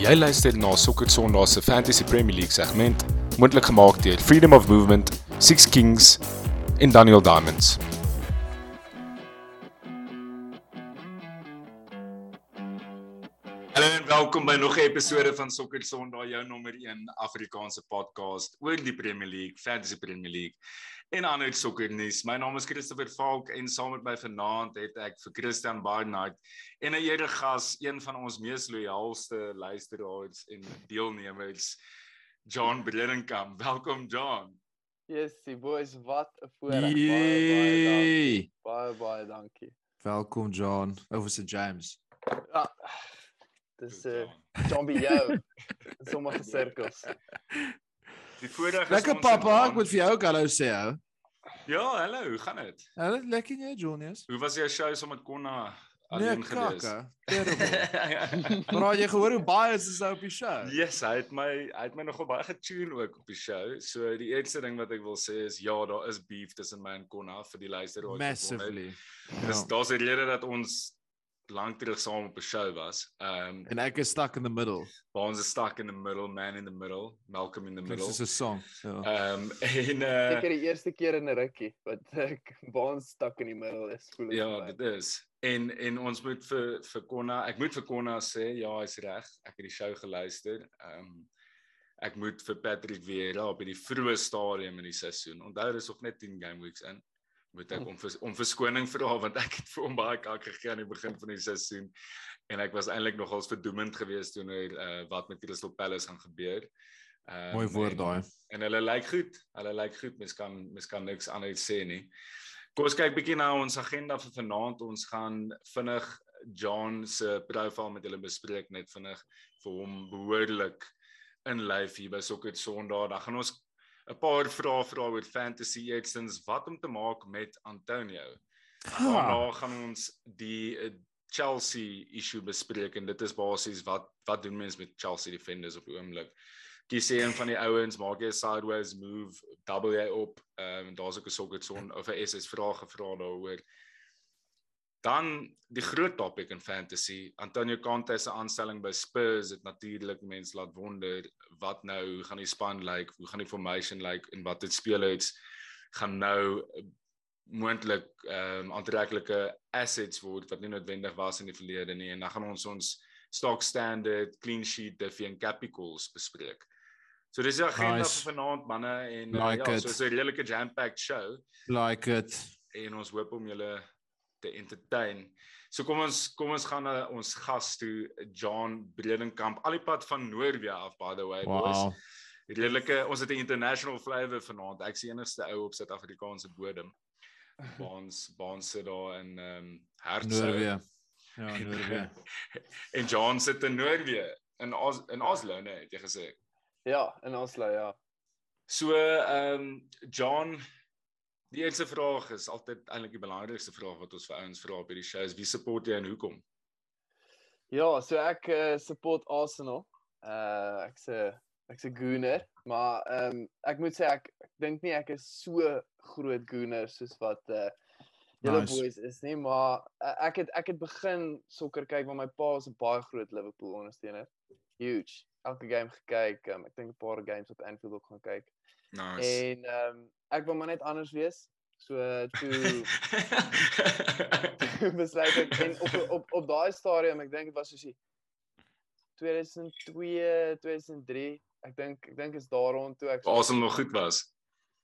Jy luister na Sokker Sondag se Fantasy Premier League segment, moontlik gemaak deur Freedom of Movement, Six Kings en Daniel Diamonds. By nog 'n episode van Sokker Sondag, jou nommer 1 Afrikaanse podcast oor die Premier League, Fantasy Premier League en ander sokkernuus. My naam is Christopher Falk en saam met my vanaand het ek vir Christian Barnard en 'n ere gas, een van ons mees loyaalste luisteraars en deelnemers, John Brenenkamp. Welkom John. Yes, die boys, wat 'n voorreg. Baie baie dankie. Baie baie dankie. Welkom John. Over St James. Ja. Dis John. John by jou. In sommige sirkels. Die voorreg is Lekker vanaand- ek moet vir jou ook hallo sê ou. Ja, hallo, hoe gaan dit? Hallo, lekker jy Jonius? Hoe was jou show saam met Konna Nee, alleen gewees? kakke. Terrible. Maar jy gehoor hoe baie is is op die show? Yes, hy het my hy het my nogal baie getune ook op die show. So die eerste ding wat ek wil sê is ja, daar is beef tussen my en Konna vir die luisteraars. Massively. Dis Ja. daar's 'n rede dat ons lank terug saam op 'n show was. Ehm um, En ek is stuck in the middle. waar ons is stuck in the middle, man in the middle, Malcolm in the Dit middle. is 'n song. Ja. Ehm um, en uh Seker die eerste keer in 'n rukkie wat ek baan stak in die middel is. Voel dit Ja, dit is. En en ons moet vir vir Konna, ek moet vir Konna sê ja, hy's reg. Ek het die show geluister. Ehm um, ek moet vir Patrick Vieira op in die vroeë stadium in die seisoen. Onthou dis nog net 10 game weeks in. Moet ek om vers, om verskoning vra want ek het vir hom baie kak gegee aan die begin van die seisoen en ek was eintlik nogals verdoemend geweest toe nou uh, wat met Crystal Palace gaan gebeur. Ehm Mooi woord en- daai. En hulle lyk goed. Hulle lyk goed. Mens kan mens kan niks anders sê nie. Kom ons kyk bietjie na ons agenda vir vanaand. Ons gaan vinnig John se profiel met julle bespreek net vinnig vir hom behoorlik in lyf hier by Sokker Sondag. Dan gaan ons 'n paar vrae vra oor fantasy eerstens wat om te maak met Antonio. Daarna gaan ons die eh, Chelsea issue bespreek en dit is basies wat wat doen mense met Chelsea defenders op die oomblik. Kies jy een van die ouens, maak jy 'n sideways move, double jy op. Ehm um, daar's ook 'n sokker son of 'n SS vrae gevra daaroor. Dan die groot topik in fantasy, Antonio Conte se aanstelling by Spurs het natuurlik mense laat wonder wat nou, hoe gaan die span lyk, like, hoe gaan die formation lyk like, en wat dit spelers gaan nou moontlik ehm um, aantreklike assets word wat nie noodwendig was in die verlede nie en dan gaan ons ons stock standard clean sheet diff en capitals bespreek. So dis die agenda Nice. vir vanaand manne en uh, Like ja, it. so 'n redelike jam-packed show Like it. en ons hoop om julle te entertain. So kom ons kom ons gaan na ons gas toe John Bredenkamp al die pad van Noorwe af by the way boys. Wow. Redelike ons het 'n international flavour vanaand. Ek's die enigste ou op Suid-Afrikaanse bodem. Baans baans sit daar in ehm um, Hertsou. Noorwe. Ja, Noorwe. en John sit in Noorwe in Os in Oslo, nee, het jy gesê. Ja, in Oslo, ja. So ehm um, John die eerste vraag is altyd eintlik die belangrikste vraag wat ons vir ouens vra op hierdie show is wie support jy en hoekom? Ja, so ek uh, support Arsenal. Uh ek's 'n ek's 'n gooner, maar ehm um, ek moet sê ek ek dink nie ek is so groot gooner soos wat uh julle Nice. boys is nie, maar uh, ek het ek het begin sokker kyk want my pa is 'n baie groot Liverpool ondersteuner. Huge. Elke game gekyk. Um, ek dink 'n paar games op Anfield ook gaan kyk. Nice. En ehm um, ek wil maar net anders wees. So toe besluit ek en op op op daai stadium, ek dink dit was soos die 2002, 2003. Ek dink ek dink is daar rond toe ek Asem nog goed was.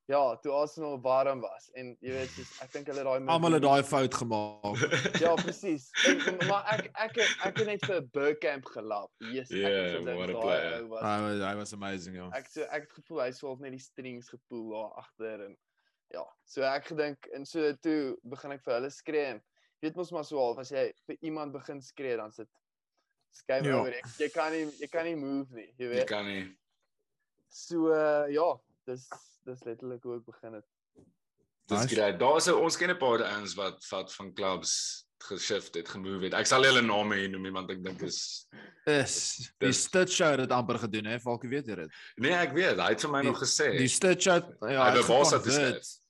Ja, toe Arsenal warm was en jy weet soos ek dink hulle daai Almal het daai fout gemaak. Ja, presies. Maar ek ek het- ek het net vir Burkamp gelap. Yes, ek het Yeah, gedink what a player. was- Hy was hy was amazing, ja. ek so ek het gevoel hy swaalf net die strings gepoel daar agter en ja, so ek gedink en so toe begin ek vir hulle skree. en Jy weet mos maar so half as jy vir iemand begin skree dan sit skyn Ja. oor. Jy, jy kan nie jy kan nie move nie, jy Jy weet. kan nie. So uh, ja, dis dis letterlik hoe ek begin het. Dis Nice. great. Daar's ons ken 'n paar ouens wat wat van clubs geshift het, gemove het. Ek sal hulle name hier noem nie, want ek dink is Is die Stitch show het dit amper gedoen hè, Falkie weet jy dit. Nee, ek weet, hy het vir my Die- nog gesê. Die Stitch show ja, Hy toe geconvert. skryf.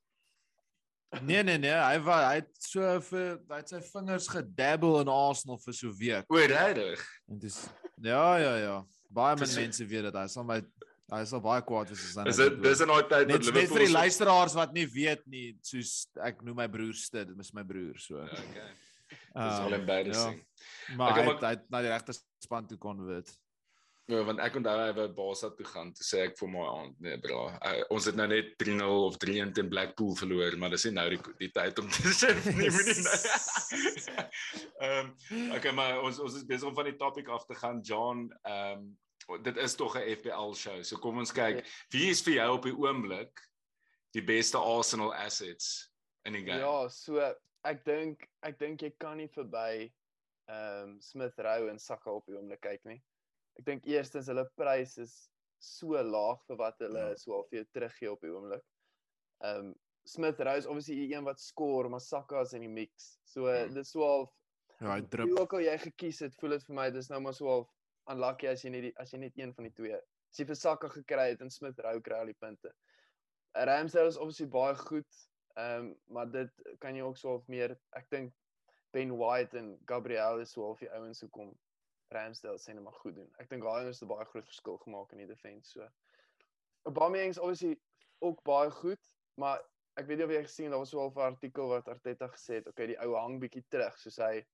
Nee nee nee, hy was hy het so vir hy het sy vingers gedabble in Arsenal vir so 'n week. O, regtig. En dis ja ja ja. Baie min mense weet dit. Hy sal my hy sal baie kwaad as hy Is nou dit dis in daai tyd net wat net vir Liverpool die luisteraars wat nie weet nie, soos ek noem my broer Stit, dit is my broer so. Ja, Okay. Dis Ehm, al embarrassing. Maar Okay, hy maar- het- hy het na die regte span toe kon weet. Ja, want ek onthou hy wou Barca toe gaan. Toe sê ek vir my aand, nee bro, uh, ons het nou net 3-0 of 3-1 teen Blackpool verloor, maar dis nie nou die die tyd om te sê nie moenie nou. Ehm okay, maar ons ons is besig om van die topic af te gaan, John. Ehm dit is tog 'n FPL show. So kom ons kyk, wie is vir jou op die oomblik die beste Arsenal assets in die game? Ja, so ek dink ek dink jy kan nie verby ehm um, Smith Rowe en Saka op die oomblik kyk nie. Ek dink eerstens hulle prys is so laag vir wat hulle Ja. ja. so al vir jou teruggee op die oomblik. Ehm um, Smith Rowe is obviously die een wat skoor, maar Saka is in die mix. So hmm. dis so al Ja, hy hoe drup. ook al jy gekies het, voel dit vir my dis nou maar so al unlucky as jy net die, as jy net een van die twee. As jy vir Saka gekry het en Smith Rowe kry al die punte. Ramsdale is obviously baie goed. Ehm um, maar dit kan jy ook so half meer ek dink Ben White en Gabriel is so half die ouens hoe kom Ramsdale sê net maar goed doen. Ek dink daai ouens het baie groot verskil gemaak in die defense so. Aubameyang is obviously ook baie goed, maar ek weet nie of jy gesien daar was so 'n artikel wat Arteta gesê het, okay, die ou hang bietjie terug soos hy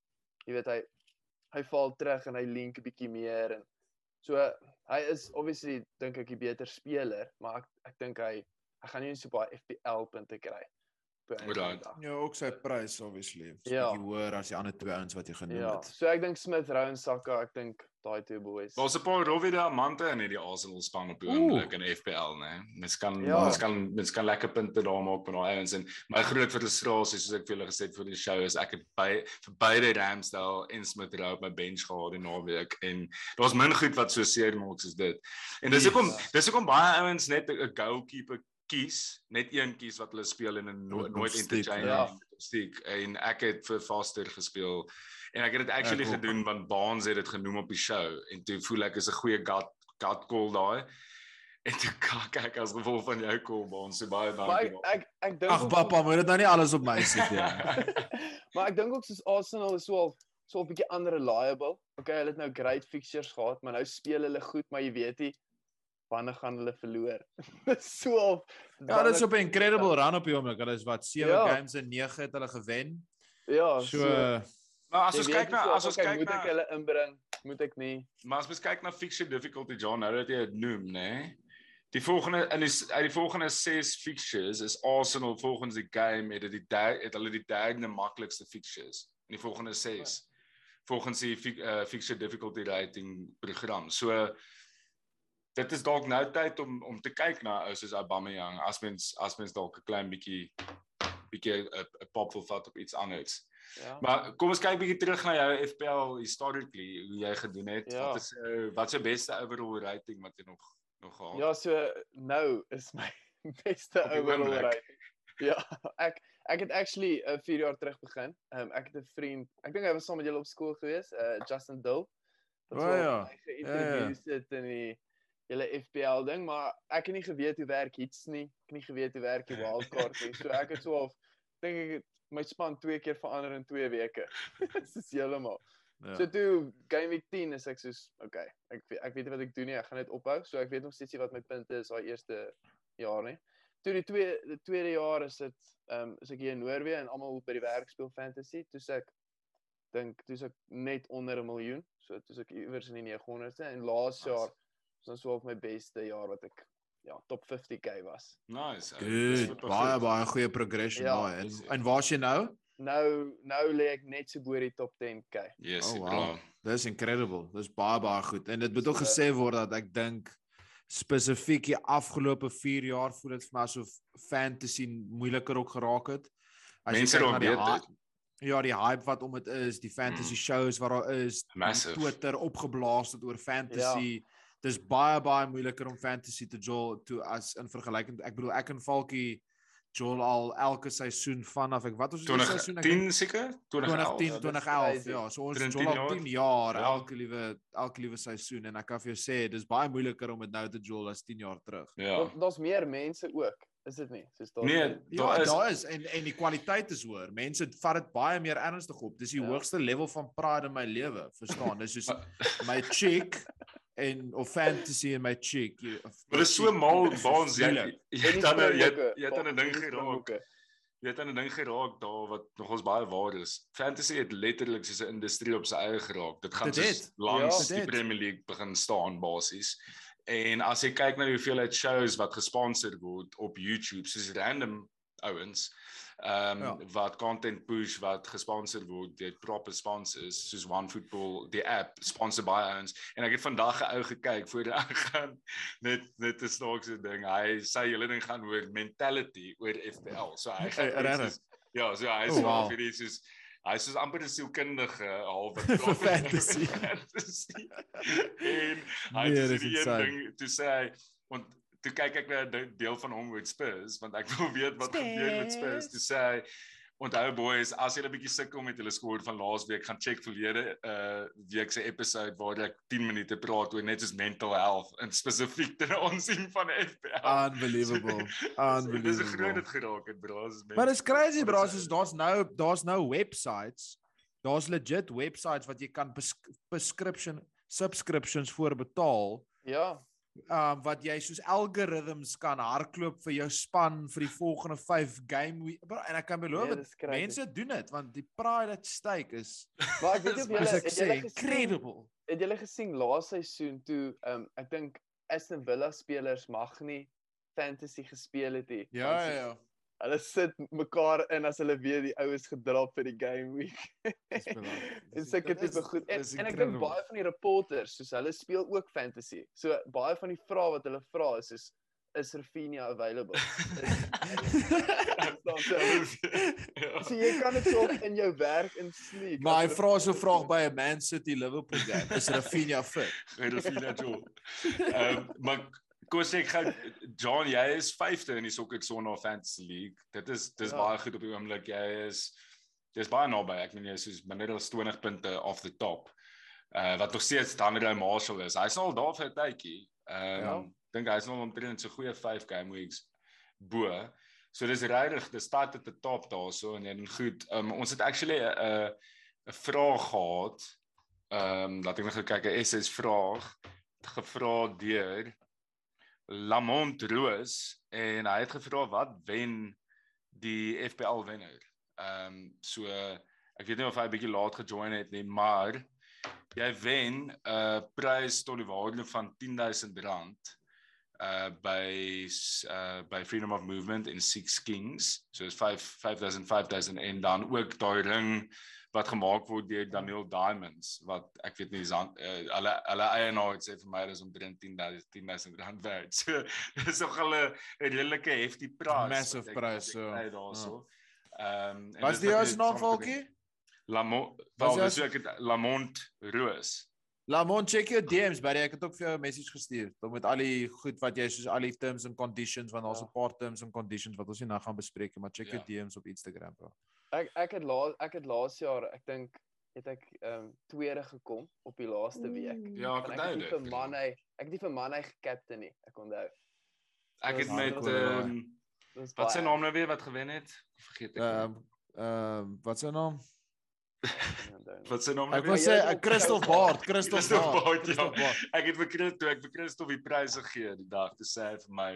jy weet hy hy val terug en hy link 'n bietjie meer en so hy is obviously dink ek die beter speler, maar ek ek dink hy hy gaan nie so baie FPL punte kry. Right. Ja, ook sy prys obviously. Is Ja. bietjie hoër as die ander twee ouens wat jy genoem Ja, het. so ek dink Smith Rowe en Saka, ek dink daai twee boys. Daar's 'n paar rowwe diamante in hierdie Arsenal span op die oomblik in FPL, né? Mens kan Ja. mens kan mens kan lekker punte daar maak met daai ouens en my groot frustrasie soos ek vir julle gesê het vir die show is ek het by vir beide Ramsdale en Smith Rowe op my bench gehad die naweek en daar's min goed wat so seer maak soos dit. En dis hoekom Ja. dis hoekom baie ouens net 'n goalkeeper kies, net een kies wat hulle speel en 'n no, nooit interchange ja. stick en ek het vir Foster gespeel en ek het dit actually Ek gedoen want Baans het dit genoem op die show en toe voel ek is 'n goeie gut gut call daai en toe kak ek as gevolg van jou call Baans so baie Maar dankie ek ek ek dink Ag pappa, moet dit nou nie alles op my sit nie. maar ek dink ook soos Arsenal is so al so 'n bietjie unreliable. Okay, hulle het nou great fixtures gehad, maar nou speel hulle goed, maar jy weet nie wanneer gaan hulle verloor. So al Ja, dit is op 'n incredible run op die oomblik. Hulle is wat 7 Ja. games en 9 het hulle gewen. Ja, So maar as ons kyk na so, as ons kyk moet ek na hulle inbring, moet ek nie. maar as ons kyk na fixture difficulty John nou dat jy dit noem nê Die volgende in die uit die volgende 6 fixtures is Arsenal volgens die game het dit die derde het hulle die derde maklikste fixtures in die volgende 6 volgens die uh, fixture difficulty rating program. So dit is dalk nou tyd om om te kyk na ou soos Aubameyang as mens as mens dalk 'n klein bietjie bietjie 'n 'n pop wil vat op iets anders. Ja. Maar kom ons kyk bietjie terug na jou FPL historically hoe jy gedoen het. Ja. Wat is jou wat jou beste overall rating wat jy nog nog gehad? Ja, so nou is my beste overall rating. Ja, ek ek het actually 'n uh, 4 jaar terug begin. Um, ek het 'n vriend, ek dink hy was saam met julle op skool gewees, uh Justin Dill. O, ja. Hy geïntroduce dit in die julle FPL ding, maar ek het nie geweet hoe werk iets nie. Ek het nie geweet hoe werk die wildcard nie. So ek het so half dink ek het my span twee keer verander in 2 weke. Dis heeltemal. ja. So toe game week 10 is ek soos okay, ek weet- ek weet nie wat ek doen nie, ek gaan net ophou. So ek weet nog steeds nie wat my punte is daai eerste jaar nie. Toe die twee die tweede jaar is dit ehm um, is ek hier in Noorwe en almal by die werk speel fantasy. Toe sê ek dink toe is ek net onder 'n miljoen. So toe is ek iewers in die 900ste en laas Nice. Jaar was so op my beste jaar wat ek ja, top 50k was. Nice. Dis Good. Baie goed. baie goeie progression Ja, daai. En en waar's jy nou? Nou nou lê ek net so bo die top 10k. Yes, Oh, wow. wow. Dis incredible. Dis baie baie goed. En dit moet ook So- gesê word dat ek dink spesifiek die afgelope 4 jaar voel dit vir my asof fantasy moeiliker ook geraak het. As Mense raak beter. Ja, die hype wat om dit is, die fantasy Mm. shows wat daar is, Massive. Twitter opgeblaas het oor fantasy. Dis baie baie moeiliker om fantasy te jol toe as in vergelyking. Ek bedoel ek en Falkie jol al elke seisoen vanaf ek wat was die seisoen ek 2010 seker? 2011. 2010 Ja, dis 2011 crazy. ja so ons 2010 jol al jaar. 10 jaar Ja. elke liewe elke liewe seisoen en ek kan vir jou sê dis baie moeiliker om dit nou te jol as 10 jaar terug. Ja. Daar- Daar's meer mense ook, is dit nie? Soos daar Nee, Ja, daar is daar is en en die kwaliteit is hoër. Mense vat dit baie meer ernstig op. Dis die Ja. hoogste level van pride in my lewe, verstaan? Dis soos my chick en of fantasy in my chick. Maar dit is so mal waans jy jy dan jy jy het 'n ding geraak. Jy het 'n ding geraak daar wat nogals baie waar is. Fantasy het letterlik soos 'n industrie op sy eie geraak. Dit gaan soos langs ja, die Premier League begin staan basies. En as jy kyk na die hoeveelheid shows wat gesponsor word op YouTube, soos random ouens, ehm um, ja. wat content push wat gesponsor word deur proper sponsors soos OneFootball die app sponsor by ons en ek het vandag 'n ou gekyk voor hy gaan net net 'n snaakse ding. Hy sê julle ding gaan oor mentality oor FPL so hy gaan ja so hy sê oh, vir dis is hy is amper 'n sielkundige halwe fantasy. En hy nee, sê die ding te sê want toe kyk ek na 'n deel van hom met Spurs want ek wil weet wat Spurs. gebeur met Spurs. Toe sê hy onthou boys, as julle 'n bietjie sukkel met julle skoor van laasweek, gaan check verlede uh week se episode waar ek 10 minute praat oor net soos mental health en spesifiek ten aansien van FPL. Unbelievable. Unbelievable. Dis 'n groot dit geraak het, bro. Maar dis crazy, bro. Soos daar's nou daar's nou websites. Daar's legit websites wat jy kan prescription subscriptions voor betaal. Ja um wat jy soos algorithms kan hardloop vir jou span vir die volgende 5 game week. en ek kan beloof nee, mense doen dit want die pride at stake is maar ek weet of julle julle incredible. Het julle gesien laaste seisoen toe um ek dink Aston Villa spelers mag nie fantasy gespeel het nie. Ja ja ja hulle sit mekaar in as hulle weet die oues gedrop vir die game week. Dis seker tipe goed. En, en ek dink baie van die reporters, soos hulle speel ook fantasy. So baie van die vrae wat hulle vra is is is Rafinha available? so jy kan dit ook in jou werk in sleep. Maar hy vra so vraag by 'n Man City Liverpool game. Is Rafinha fit? Rafinha toe. Ehm maar Kom sê ek gou John, jy is 5de in die Soccer Zone Fantasy League. Dit is dis ja. baie goed op die oomblik. Jy is jy's baie naby. Ek meen jy is soos minder as 20 punte off the top. Uh wat nog steeds Daniel Marshall is. Hy's al daar vir 'n tydjie. Ehm um, ja. dink hy's nog omtrent so goeie 5 game weeks bo. So dis regtig, dis start at the top daarso en en goed. Um ons het actually 'n uh, 'n vraag gehad. Ehm um, laat ek net kyk 'n SS vraag gevra deur Lamont Roos en hy het gevra wat wen die FPL wenner. Ehm um, so ek weet nie of hy 'n bietjie laat gejoin het nie, maar jy wen 'n uh, prys tot die waarde van R10000 uh by uh by Freedom of Movement in Six Kings. So is 5 5000 5000 en dan ook daai ring wat gemaak word deur Daniel Diamonds wat ek weet nie uh, hulle hulle eienaar het sê vir my dis omtrent 10000 10000 rand werd. So dis nog hulle 'n redelike hefty prys. Massive prys so. daarso. Ehm is die ou se naam volkie? Lamont Wel dis ek Lamont Roos. Lamont check your DMs buddy ek het ook vir jou 'n message gestuur. Met al die goed wat jy soos al die terms and conditions want daar's ja. 'n paar terms and conditions wat ons nie nou gaan bespreek maar check ja. your DMs op Instagram bro. Ek ek het laas ek het laas jaar, ek dink het ek ehm um, tweede gekom op die laaste week. Ja, ek onthou dit. Vir Manny, ek het nie vir Manny gekapte nie. Ek onthou. Ek het met ehm Wat se naam nou weer wat gewen het? Vergeet ek. Ehm ehm wat se naam? wat se naam nou weer? Ek wou sê Crystal Bart, Crystal Bart. Ja. Ek het vir Crystal, ek vir Crystal die pryse gegee die dag te sê vir my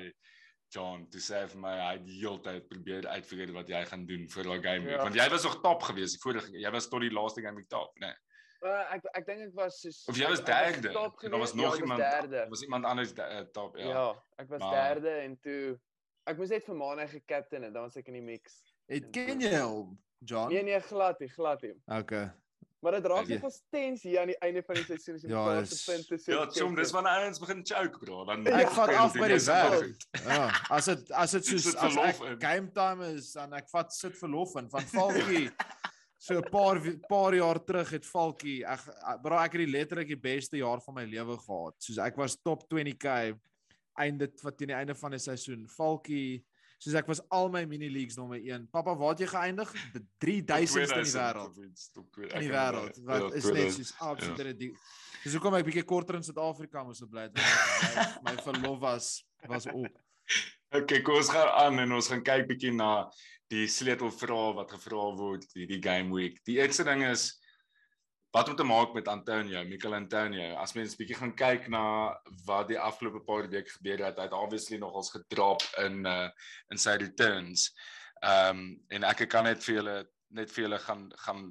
John, dis sê vir my hy die hele tyd probeer uitfigure wat jy gaan doen vir daai game week. Ja. Want jy was nog top geweest die vorige jy was tot die laaste game week top, né? Nee. Uh, ek ek dink ek was soos Of jy was derde. Daar was nog ja, iemand derde. Was iemand anders uh, top, ja. Ja, ek was maar, derde en toe ek moes net vir Maandag gekaptein en dan was ek in die mix. Het ken jy hom, John? Nee nee, glad nie, glad nie. Okay. Maar dit raak nie konstant hier aan die einde van die seisoen as jy ja, die punte sien. Ja, soms dis wanneer ouens begin choke bro, dan ek vat af by die werk. Ja, as dit as dit soos as ek game time is dan ek vat sit verlof in van Falkie. so 'n paar paar jaar terug het Falkie ek bro ek het die letterlik die beste jaar van my lewe gehad. Soos ek was top 20k einde wat teen die einde van die seisoen. Falkie soos ek was al my mini leagues nommer 1. Pappa, waar het jy geëindig? 3000ste in die wêreld. In die wêreld. Wat is net soos absolute ja. Dis hoekom ek bietjie korter in Suid-Afrika moes bly. My verlof was was op. Okay, kom ons gaan aan en ons gaan kyk bietjie na die sleutelvrae wat gevra word hierdie game week. Die eerste ding is wat om te maak met Antonio, Mikel Antonio. As mens bietjie gaan kyk na wat die afgelope paar weke gebeur het, hy het obviously nogals gedrop in uh in sy returns. Ehm um, en ek kan net vir julle net vir julle gaan gaan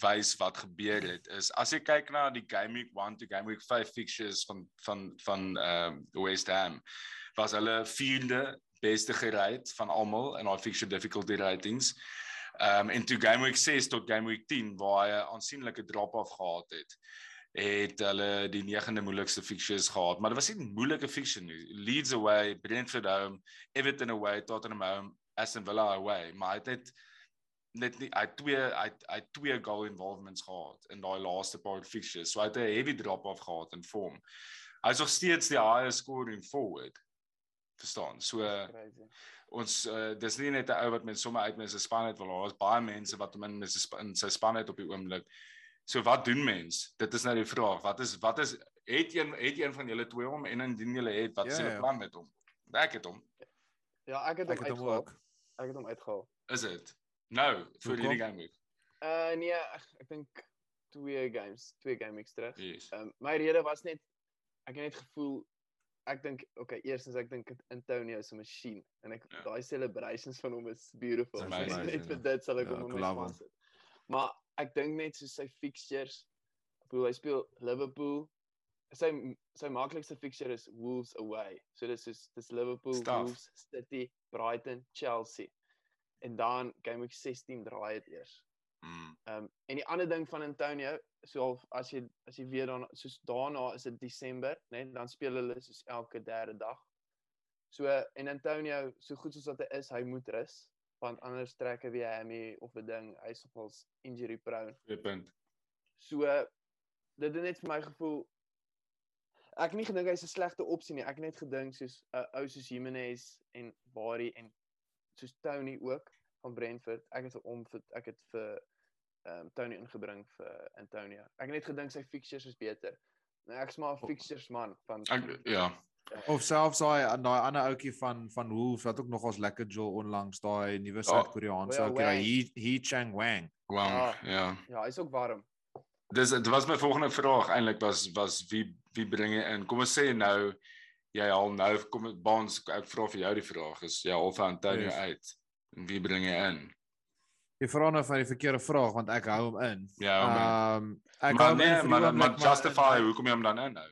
wys wat gebeur het is as jy kyk na die game week 1 to game week 5 fixtures van van van ehm um, West Ham was hulle vierde beste gereed van almal in daai fixture difficulty ratings. Ehm um, en to game week 6 tot game week 10 waar hy 'n aansienlike drop off gehad het het hulle die negende moeilikste fixtures gehad maar dit was nie 'n moeilike fixture Leeds away Brentford home Everton away Tottenham home Aston Villa away maar hy het net nie hy twee hy hy twee goal involvements gehad in daai laaste paar fixtures. So hy het 'n heavy drop off gehad in vorm. Hy's nog steeds die highest scoring forward. Verstaan? So Crazy. Ons uh, dis nie net 'n ou wat met sommer uit met sy span het wil. Daar's baie mense wat hom in met sy in sy span het op die oomblik. So wat doen mens? Dit is nou die vraag. Wat is wat is het een het een van julle twee hom en indien julle het, wat is julle yeah, plan met hom? Ek het hom. Ja, ek het hom uitgehaal. Ek het hom uitgehaal. Is dit? Nou, vir hierdie game week. Uh nee, ek dink twee games, twee game weeks terug. Yes. Um my rede was net ek het net gevoel ek dink okay, eerstens ek dink Antonio is 'n masjien en ek ja. daai celebrations van hom is beautiful. Amazing, net vir dit sal ek ja, hom ja, net sit. Maar ek dink net so sy fixtures. Ek bedoel hy speel Liverpool. Sy sy maklikste fixture is Wolves away. So dis is dis Liverpool, Stuff. Wolves, City, Brighton, Chelsea en dan game week 16 draai dit eers. Mm. Ehm um, en die ander ding van Antonio, so as jy as jy weer dan soos daarna is dit Desember, né, nee, dan speel hulle soos elke derde dag. So en Antonio, so goed soos wat hy is, hy moet rus want anders trek hy weer hammy of 'n ding, hy's nogals injury prone. Goeie punt. So dit het net vir my gevoel ek het nie gedink hy's 'n slegte opsie nie. Ek het net gedink soos 'n uh, ou soos Jimenez en Bari en soos Tony ook van Brentford. Ek het hom vir ek het vir ehm um, Tony ingebring vir Antonio. Ek het net gedink sy fixtures is beter. Nou ek's maar 'n fixtures man van ek, ja. ja. Of selfs daai daai ander ouetjie van van Wolves wat ook nogals lekker Joel onlangs daai nuwe ja. Suid-Koreaanse oh, ouetjie, he he Chang Wang. Wang, ja. Ja, ja hy's ook warm. Dis dit was my volgende vraag eintlik was was wie wie bring jy in? Kom ons sê nou jy al nou kom Baans ek vra vir jou die vraag is jy al vir Antonio yes. uit en wie bring jy in? Jy vra nou van die verkeerde vraag want ek hou hom in. Ja. Ehm um, ek maar hou nee, maar maar justify hoekom jy hom dan inhou?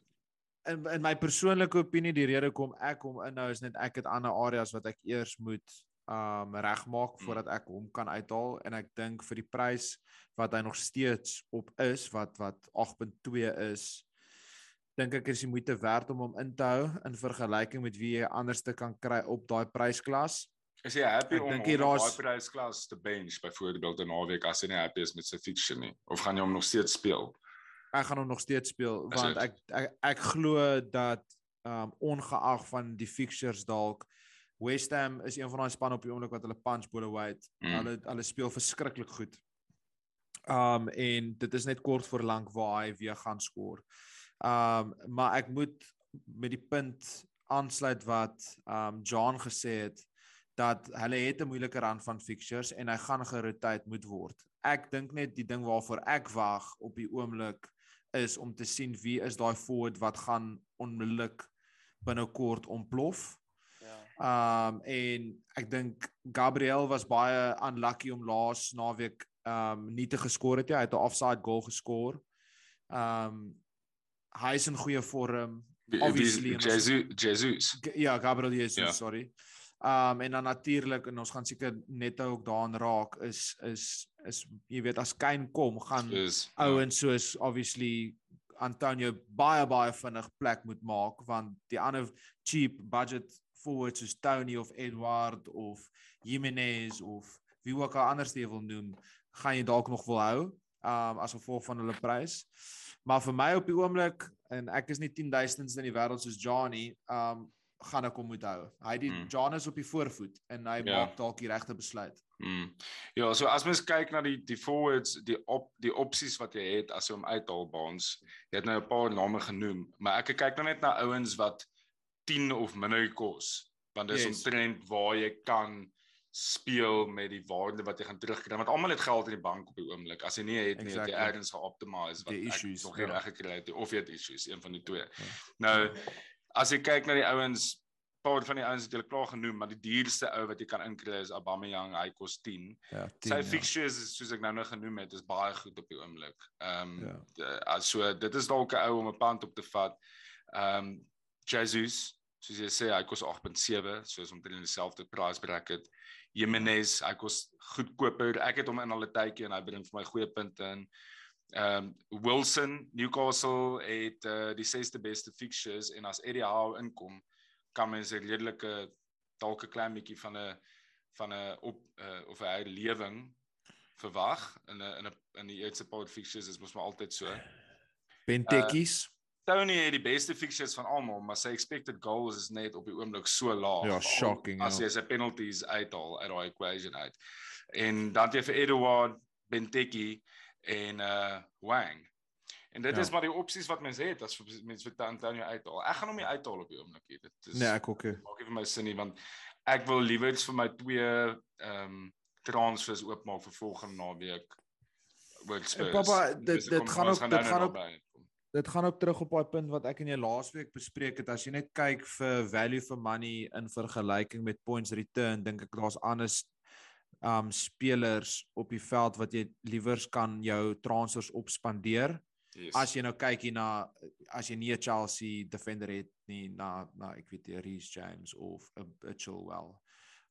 In in my persoonlike opinie die rede kom ek hom inhou is net ek het ander areas wat ek eers moet um regmaak hmm. voordat ek hom kan uithaal en ek dink vir die prys wat hy nog steeds op is wat wat 8.2 is dink ek is die moeite werd om hom in te hou in vergelyking met wie jy anderste kan kry op daai prysklas. Is jy happy ek om op daai prysklas te bench byvoorbeeld 'n naweek as jy nie happy is met sy fixture nie of gaan jy hom nog steeds speel? Ek gaan hom nog steeds speel want ek ek, ek, ek glo dat um ongeag van die fixtures dalk West Ham is een van daai spanne op die oomblik wat hulle punch bolle white. Mm. Hulle hulle speel verskriklik goed. Um en dit is net kort voor lank waar hy weer gaan skoor. Um maar ek moet met die punt aansluit wat um John gesê het dat hulle het 'n moeilike rand van fixtures en hy gaan geroteer moet word. Ek dink net die ding waarvoor ek wag op die oomblik is om te sien wie is daai forward wat gaan onmiddellik binnekort ontplof. Ja. Um en ek dink Gabriel was baie unlucky om laas naweek um nie te geskor het nie. Hy het 'n offside goal geskor. Um hy is in goeie vorm. Obviously Jesus Jesus. Ja, Gabriel Jesus, ja. sorry. Um en dan natuurlik en ons gaan seker net ook daaraan raak is is is jy weet as Kane kom gaan ouens ja. soos obviously Antonio baie baie vinnig plek moet maak want die ander cheap budget forwards soos Tony of Edward of Jimenez of wie ook al anders jy wil noem gaan jy dalk nog wil hou um as gevolg van hulle prys. Maar vir my op die oomblik en ek is nie 10000ste in die wêreld soos Johnny, um gaan ek hom moet hou. Hy die mm. John is op die voorvoet en hy ja. maak dalk die regte besluit. Mm. Ja, so as mens kyk na die die forwards, die op die opsies wat jy het as jy hom uithaal by ons. Jy het nou 'n paar name genoem, maar ek kyk nou net na ouens wat 10 of minder kos, want dis yes. omtrent waar jy kan speel met die waarde wat jy gaan terugkry want almal het geld in die bank op die oomblik as jy nie het nie exactly. het jy ergens geoptimize wat issues, nog nie ja. reg gekry het of jy het issues een van die twee ja. nou as jy kyk na die ouens paar van die ouens het jy klaar genoem maar die duurste ou wat jy kan inkry is Aubameyang hy kos 10 ja 10 sy ja. fixtures is soos ek nou nog genoem het is baie goed op die oomblik ehm um, ja. so dit is dalk 'n ou om 'n pand op te vat ehm um, Jesus soos jy sê hy kos 8.7 soos omtrent dieselfde price bracket Jimenez, hy kos goedkoper. Ek het hom in al 'n tydjie en hy bring vir my goeie punte in. Ehm um, Wilson, Newcastle het uh, die sesde beste fixtures en as Eddie Howe inkom, kan mens 'n redelike dalk 'n klein bietjie van 'n van 'n op uh, of 'n herlewing verwag in 'n in 'n in die eerste paar fixtures is mos maar altyd so. Bentekkies. Uh, Tony het die beste fixtures van almal, maar sy expected goals is net op die oomblik so laag. Ja, shocking. As jy sy penalties uithaal uit daai equation uit. En dan jy vir Edouard Benteke en uh Wang. En dit ja. is maar die opsies wat mense het as mense vir Antonio uithaal. Ek gaan hom nie uithaal op die oomblik nie. Dit is Nee, ek ook nie. Maak nie vir my sin nie want ek wil liewer vir my twee ehm um, transfers oopmaak vir volgende naweek. Word Spurs. Papa, dit dit gaan ook dit gaan ook dit gaan ook terug op daai punt wat ek en jy laasweek bespreek het as jy net kyk vir value for money in vergelyking met points return dink ek daar's anders um spelers op die veld wat jy liewers kan jou transfers op spandeer yes. as jy nou kyk hier na as jy nie 'n Chelsea defender het nie na na ek weet die Reece James of 'n Chilwell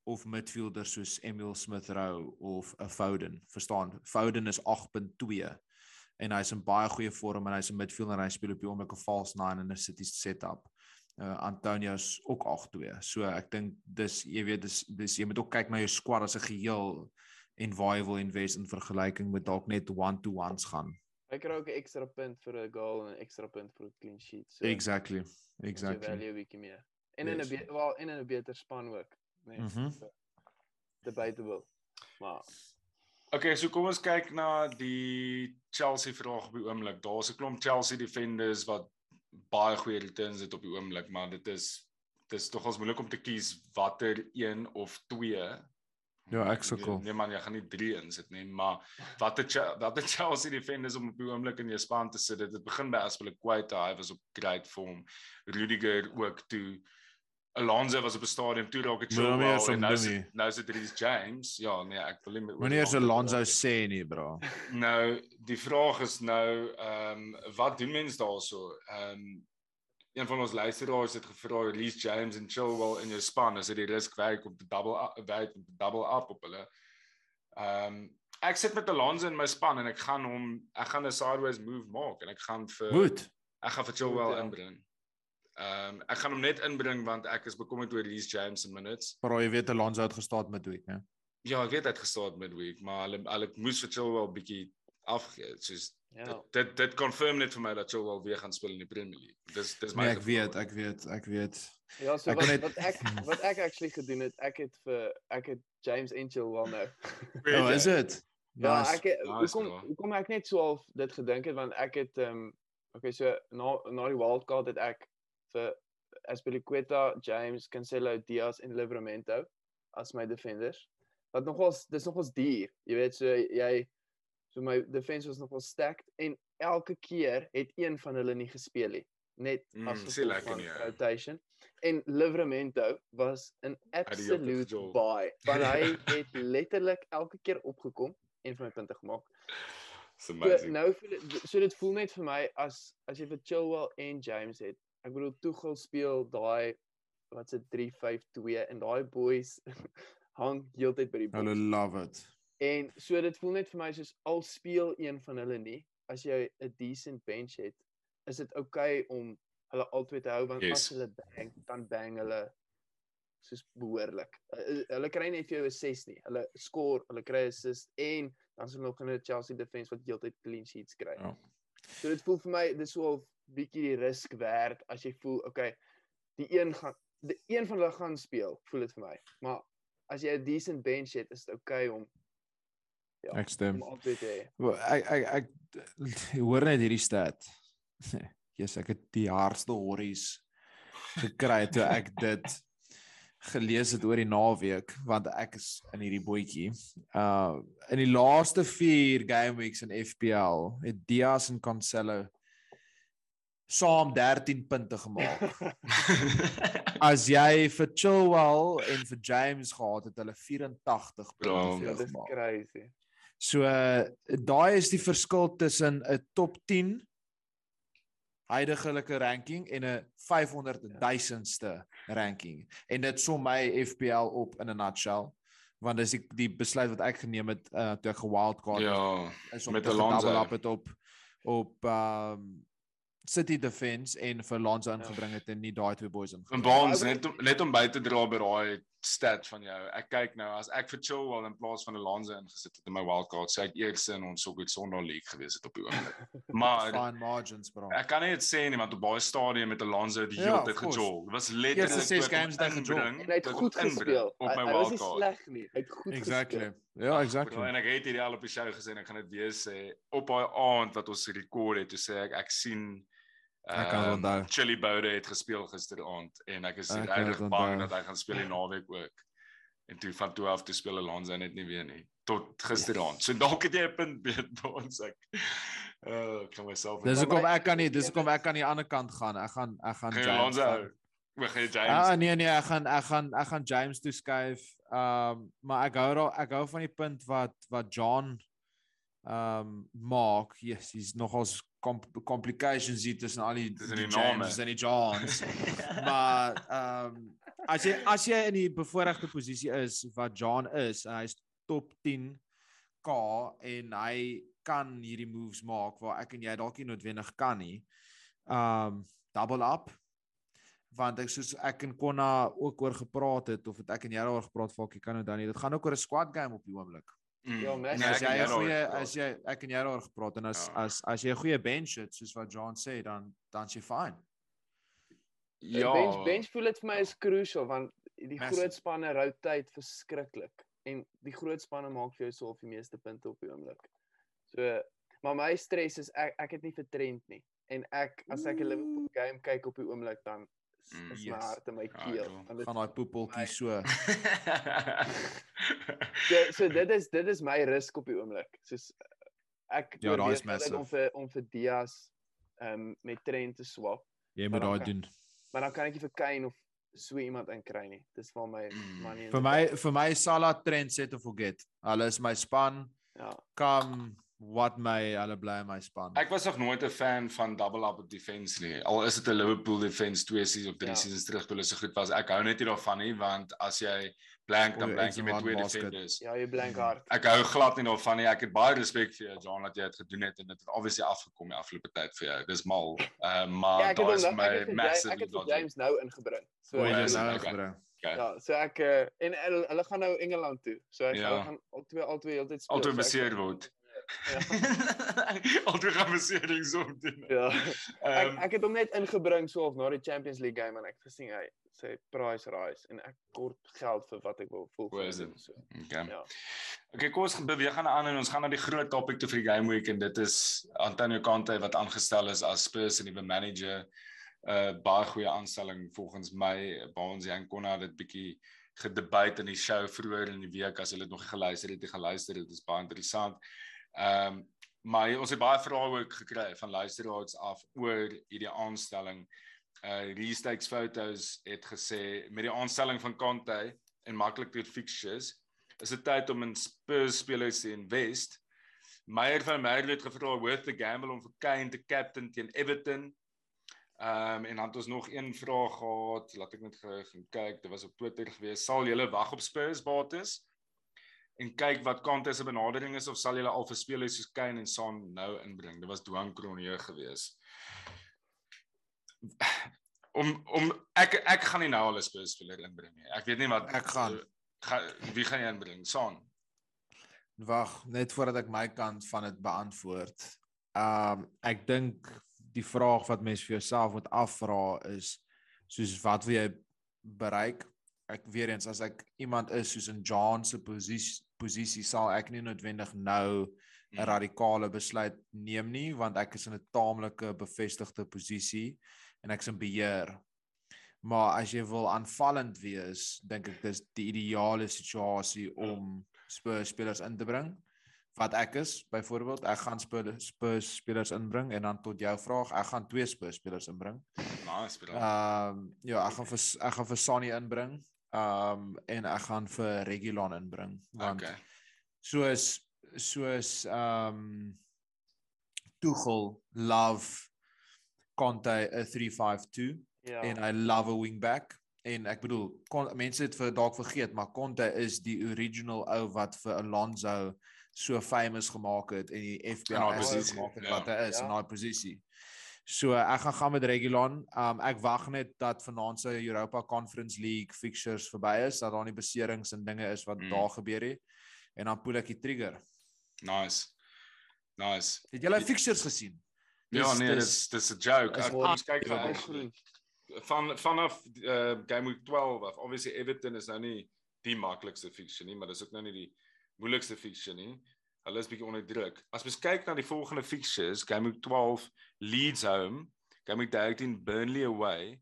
of midfielders soos Emil Smith Rowe of 'n Foden verstaan Foden is 8.2 en hy's in baie goeie vorm en hy's 'n midfielder en hy speel op die oomblik 'n false nine in 'n City setup. Uh Antonio's ook 8-2. So ek dink dis jy weet dis dis jy moet ook kyk na jou squad as 'n geheel en waar jy wil invest in vergelyking met dalk net one-to-ones gaan. Hy kry ook 'n ekstra punt vir 'n goal en 'n ekstra punt vir 'n clean sheet. So Exactly. Exactly. Value weekie meer. En in 'n yes. wel in 'n beter span ook. Nee. Mm -hmm. Debatable. Maar Okay, so kom ons kyk na die Chelsea vraag op die oomblik. Daar's 'n klomp Chelsea defenders wat baie goeie returns het op die oomblik, maar dit is dis tog ons moeilik om te kies watter een of twee. Ja, ek sukkel. Nee man, jy gaan nie 3 insit nie, maar watter watter Chelsea defenders om op die oomblik in jou span te sit. Dit begin by Aspilicueta, hy was op great form. Rudiger ook toe Alonso was op 'n stadium toe raak het so nou, wel en nou is nou is dit Reece James. Ja, nee, ek wil nie Wanneer se Alonso sê nie, bro. Nou, die vraag is nou ehm um, wat doen mense daarso? Ehm um, een van ons luisteraars het gevra Reece James en Chilwell in jou span, is dit die risk werk om te double up, werk om te double up op hulle? Ehm um, ek sit met Alonso in my span en ek gaan hom ek gaan 'n sideways move maak en ek gaan vir Goed. Ek gaan vir Chilwell ja. inbring. Ehm um, ek gaan hom net inbring want ek is bekommerd oor Reece James in minutes. Maar jy weet Alonso het gestaan midweek, né? Ja, ek weet hy het gestaan midweek, maar hulle hulle moes vir Chilwell bietjie afgee. Soos ja. dit dit dit confirm net vir my dat Chilwell weer gaan speel in die Premier League. Dis dis my nee, Ek weet, ek weet, ek weet. Ja, so ek wat, net... wat ek wat ek actually gedoen het, ek het vir ek het James en Chilwell nou. Ja, oh, is dit? Ja, nice. ek het, nice, kom kom ek net so half dit gedink het want ek het ehm um, okay, so na na die wildcard het ek vir Aspilicueta, James, Cancelo, Diaz en Livramento as my defenders. Wat nogals dis nogals duur. Jy weet so jy so my defense was nogals stacked en elke keer het een van hulle nie gespeel nie. Net mm, as 'n rotation. En Livramento was 'n absolute buy. Want hy het letterlik elke keer opgekom en vir my punte gemaak. So, nou voel dit so dit voel net vir my as as jy vir Chilwell en James het ek bedoel Tuchel speel daai wat se 352 en daai boys hang heeltyd by die boys. Hulle love it. En so dit voel net vir my soos al speel een van hulle nie, as jy 'n decent bench het, is dit oukei okay om hulle altyd te hou want yes. as hulle bang, dan bang hulle soos behoorlik. Hulle kry net vir jou 'n 6 nie. Hulle score, hulle kry 'n assist en dan is hulle nog in 'n Chelsea defense wat heeltyd clean sheets kry. Ja. So dit voel vir my dis so 'n bietjie die risk werd as jy voel okay die een gaan die een van hulle gaan speel voel dit vir my. Maar as jy 'n decent bench het is dit okay om ja ek stem. ek ek ek hoor net hierdie stat. Jesus ek het die hardste horries gekry toe ek dit gelees het oor die naweek want ek is in hierdie bootjie. Uh in die laaste 4 game weeks in FPL het Diaz en Cancelo saam 13 punte gemaak. As jy vir Chilwell en vir James gehad het, hulle 84 punte Ja, gemaak. dit is crazy. So daai is die verskil tussen 'n top 10 huidigelike ranking en 'n 500 000ste ranking. En dit som my FPL op in 'n nutshell want dis die, die besluit wat ek geneem het uh, toe ek gewildcard Ja, is om met Alonso. double up het op op um City Defence en vir Lonzo ingebring het en nie daai twee boys En ingebring. Baans net om, net om by te dra by daai stat van jou. Ek kyk nou as ek vir Chilwell in plaas van Alonso ingesit het in my wildcard, sê ek eers in ons Soccer Sondag league gewees het op die oomblik. Maar Fine margins bro. ek kan net sê nie want op baie stadium met Alonso die Ja, hele of tyd gejol. Dit was letterlik Eerste ses games het hy gejol. En hy het goed gespeel. op my hy was nie wildcard. sleg nie. Hy het goed Exactly. gespeel. Ja, exactly. Bro, en ek het hierdie al op die show gesê en ek gaan dit weer sê op daai aand wat ons rekord het, toe sê ek ek sien Ek kan ehm, onthou. Chili Bode het gespeel gisteraand en ek is Ek kan regtig bang dat hy gaan speel die naweek ook. En toe van toe af toe speel Alonso net nie weer nie tot gisteraand. So dalk het jy 'n punt by ons ek. Uh, ek kan myself Dis hoekom my- ek kan nie, dis hoekom ek aan die ander kant gaan. Ek gaan ek gaan James. Alonso jy Ah nee nee, ek gaan ek gaan ek gaan James toe skuif. Um maar ek hou daar ek hou van die punt wat wat John um maak. Yes, he's nogals com complications hier tussen al die, Tussen die die name. James en die Johns. maar um as jy as jy in die bevoordeelde posisie is wat John is, en hy's top 10 K en hy kan hierdie moves maak waar ek en jy dalk nie noodwendig kan nie. Um double up want ek soos ek en Konna ook oor gepraat het of het ek en jy daaroor gepraat Falkie kan onthou nie. Dit gaan ook oor 'n squad game op die oomblik. Mm. Ja. Nee, as jy 'n goeie as jy ek en jy daaroor gepraat en as Ja. as as jy 'n goeie bench het soos wat John sê dan dan is jy fine. ja, Bench bench voel dit vir my is crucial want die Massive. groot spanne rotate verskriklik en die groot spanne maak vir jou so of die meeste punte op die oomblik. So maar my stres is ek ek het nie vertrend nie en ek as ek 'n Liverpool game kyk op die oomblik dan is, Mm, is my yes. hart in my Ja, keel. cool. want dit- Gaan daai poepeltjie my- so. So so dit is dit is my risk op die oomblik. Soos ek Ja, daai is altyd om massive. vir om vir Diaz ehm um, met Trent te swap, Jy moet daai doen. maar dan kan ek nie vir Kane of so iemand inkry nie. Dis waar my Mm. money in Vir my vir my Salah trend set of forget. Hulle is my span. ja. Come what may hulle bly in my span. Ek was nog nooit 'n fan van double up defense nie. Al is dit 'n Liverpool defense 2 seasons of 3 Ja. seasons terug toe hulle so goed was. Ek hou net nie daarvan nie want as jy blank dan blank jy met twee basket. defenders. Ja, jy blank hard. Ek hou glad nie daarvan nie. Ek het baie respek vir jou John dat jy dit gedoen het en dit het obviously afgekom die afgelope tyd vir jou. Dis mal. Uh, maar Ja, ek daar is nou- ek my Ja- massive ek het vir. James nou ingebring. So Hoe ja, jy is nou okay. gebring. Okay. ja, so ek uh, en hulle, gaan nou Engeland toe. So ek Ja. gaan al twee al twee heeltyd speel. So ek- beseer word. Ja. Altyd gaan beserings om doen. Ja. Ek Ehm, ek het hom net ingebring so of na die Champions League game en ek het gesien hy sê price rise en ek kort geld vir wat ek wil voel dit? So. Okay. Ja. Okay, kom ons beweeg aan aan en ons gaan na die groot topic toe vir die game week en dit is Antonio Conte wat aangestel is as Spurs se nuwe manager. 'n uh, Baie goeie aanstelling volgens my. Baans en Konna het dit bietjie gedebat in die show vroeër in die week as jy dit nog geluister het, jy gaan luister, dit is baie interessant. Ehm um, maar ons het baie vrae ook gekry van luisteraars af oor hierdie aanstelling. Uh Restakes Photos het gesê met die aanstelling van Conte en maklik deur fixtures is dit tyd om in Spurs spelers te invest. Meyer van Merwe het gevra worth the gamble om vir Kane te captain teen Everton. Ehm um, en dan het ons nog een vraag gehad, laat ek net gou kyk, dit was op Twitter gewees. Sal julle wag op Spurs bates? En kyk wat Conte se benadering is of sal julle al vir spelers soos Kane en Son nou inbring? Dit was Duan Cronje gewees. Om om ek ek gaan nie nou al 'n speler inbring nie. Ek weet nie wat Ek gaan. Ga, wie gaan jy inbring? Son. Wag, net voordat ek my kant van dit beantwoord. Um ek dink die vraag wat mens vir jouself moet afvra is soos wat wil jy bereik? Ek weer eens as ek iemand is soos in John se posisie posisie sal ek nie noodwendig nou 'n Mm. radikale besluit neem nie want ek is in 'n taamlike bevestigde posisie en ek's in beheer. Maar as jy wil aanvallend wees, dink ek dis die ideale situasie om Spurs spelers in te bring. Wat ek is, byvoorbeeld, ek gaan Spurs, Spurs spelers inbring en dan tot jou vraag, ek gaan twee Spurs spelers inbring. Nice, bro. Ehm um, ja, ek gaan vir ek gaan vir Sonny inbring. Um, en ek gaan vir Regulon inbring want Okay. soos soos ehm um, Tuchel love Conte 'n 352 Ja. en I love a wingback en ek bedoel kon, mense het vir dalk vergeet maar Conte is die original ou wat vir Alonso so famous gemaak het en die FPL assist posisie, gemaak het ja. wat hy is Ja. in daai posisie. So ek gaan gaan met Regulon. Um ek wag net dat vanaand se Europa Conference League fixtures verby is, dat daar nie beserings en dinge is wat Mm. daar gebeur het en dan poel ek die trigger. Nice. Nice. Het julle fixtures gesien? Ja, Dis- nee, dis- dis 'n joke. is Ek ons kyk Ja, vir van vanaf uh, game week 12 af. Obviously Everton is nou nie die maklikste fixture nie, maar dis ook nou nie die moeilikste fixture nie. Hulle is bietjie onder druk. As mens kyk na die volgende fixtures, game week 12 Leeds home, game week 13 Burnley away,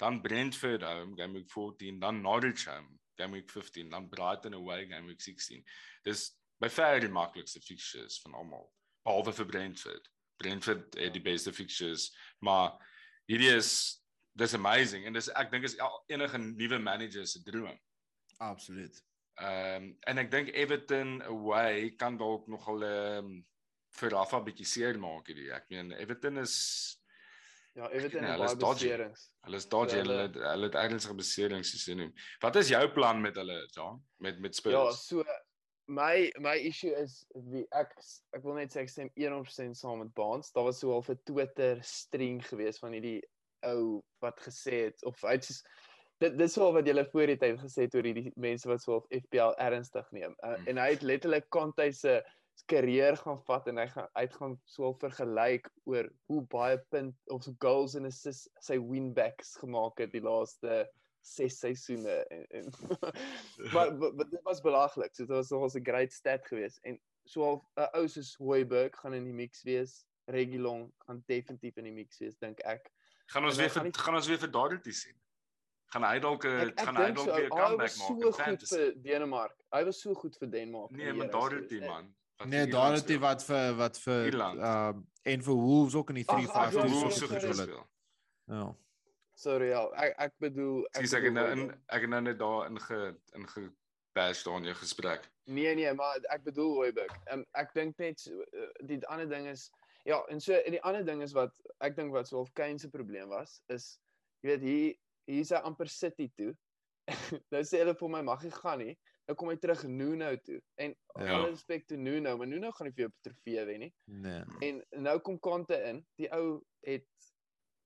dan Brentford home, game week 14, dan Norwich home, game week 15, dan Brighton away, game week 16. Dis by ver die maklikste fixtures van almal, behalwe vir Brentford. Brentford het die beste fixtures, maar hierdie is dis amazing en dis ek dink is enige nuwe manager se droom. Absoluut. Ehm um, en ek dink Everton away kan dalk nogal ehm um, vir Rafa bietjie seer maak hierdie. Ek meen Everton is Ja, Everton het hulle is baie beserings. hulle is dodgy, Ja, hulle hulle- het- hulle het ernstige beserings gesien. Wat is jou plan met hulle, John? Met met Spurs? Ja, so my my issue is wie ek ek wil net sê ek stem 100% saam met Baans. Daar was so half 'n Twitter string gewees van hierdie ou wat gesê het of hy het soos dit dis wel wat jy voor die tyd gesê het oor hierdie mense wat so half FPL ernstig neem. Uh, Hmm. en hy het letterlik Conte se karier gaan vat en hy gaan uit gaan so vergelyk oor hoe baie punt of so goals en assists sy winbacks gemaak het die laaste ses seisoene en, en maar, maar, dit was belaglik. So dit was nog 'n great stat geweest en so 'n uh, ou soos Hoiberg gaan in die mix wees. Regulon gaan definitief in die mix wees dink ek. gaan ons en weer gaan vir nie- gaan ons weer vir Doherty sien. Gaan hy dalk 'n Ek, ek gaan hy dalk so, weer 'n hy comeback was maak so in goed fantasy? vir Denemark. Hy was so goed vir Denemark. Nee, maar Doherty man. Wat Nee, Doherty speel. wat vir wat vir ehm en vir Wolves ook in die Ag, ag, 352 ja, Vir sorry, Wolves so sorry, goed gespeel. Ja. Sorry ja, ek ek bedoel Sies ek het nou in ek het nou net daar in ge in ge bash daar in jou gesprek. Nee nee, maar ek bedoel Hoiberg. Um, ek dink net so, uh, die ander ding is ja, en so en die ander ding is wat ek dink wat so half Kane se probleem was is jy weet hier hier's hy amper City toe. nou sê hulle vir my mag hy gaan nie. Nou kom hy terug Nuno toe. En Ja. alle respek te Nuno, maar Nuno gaan nie vir jou op trofee wen nie. Nee. En nou kom Conte in. Die ou het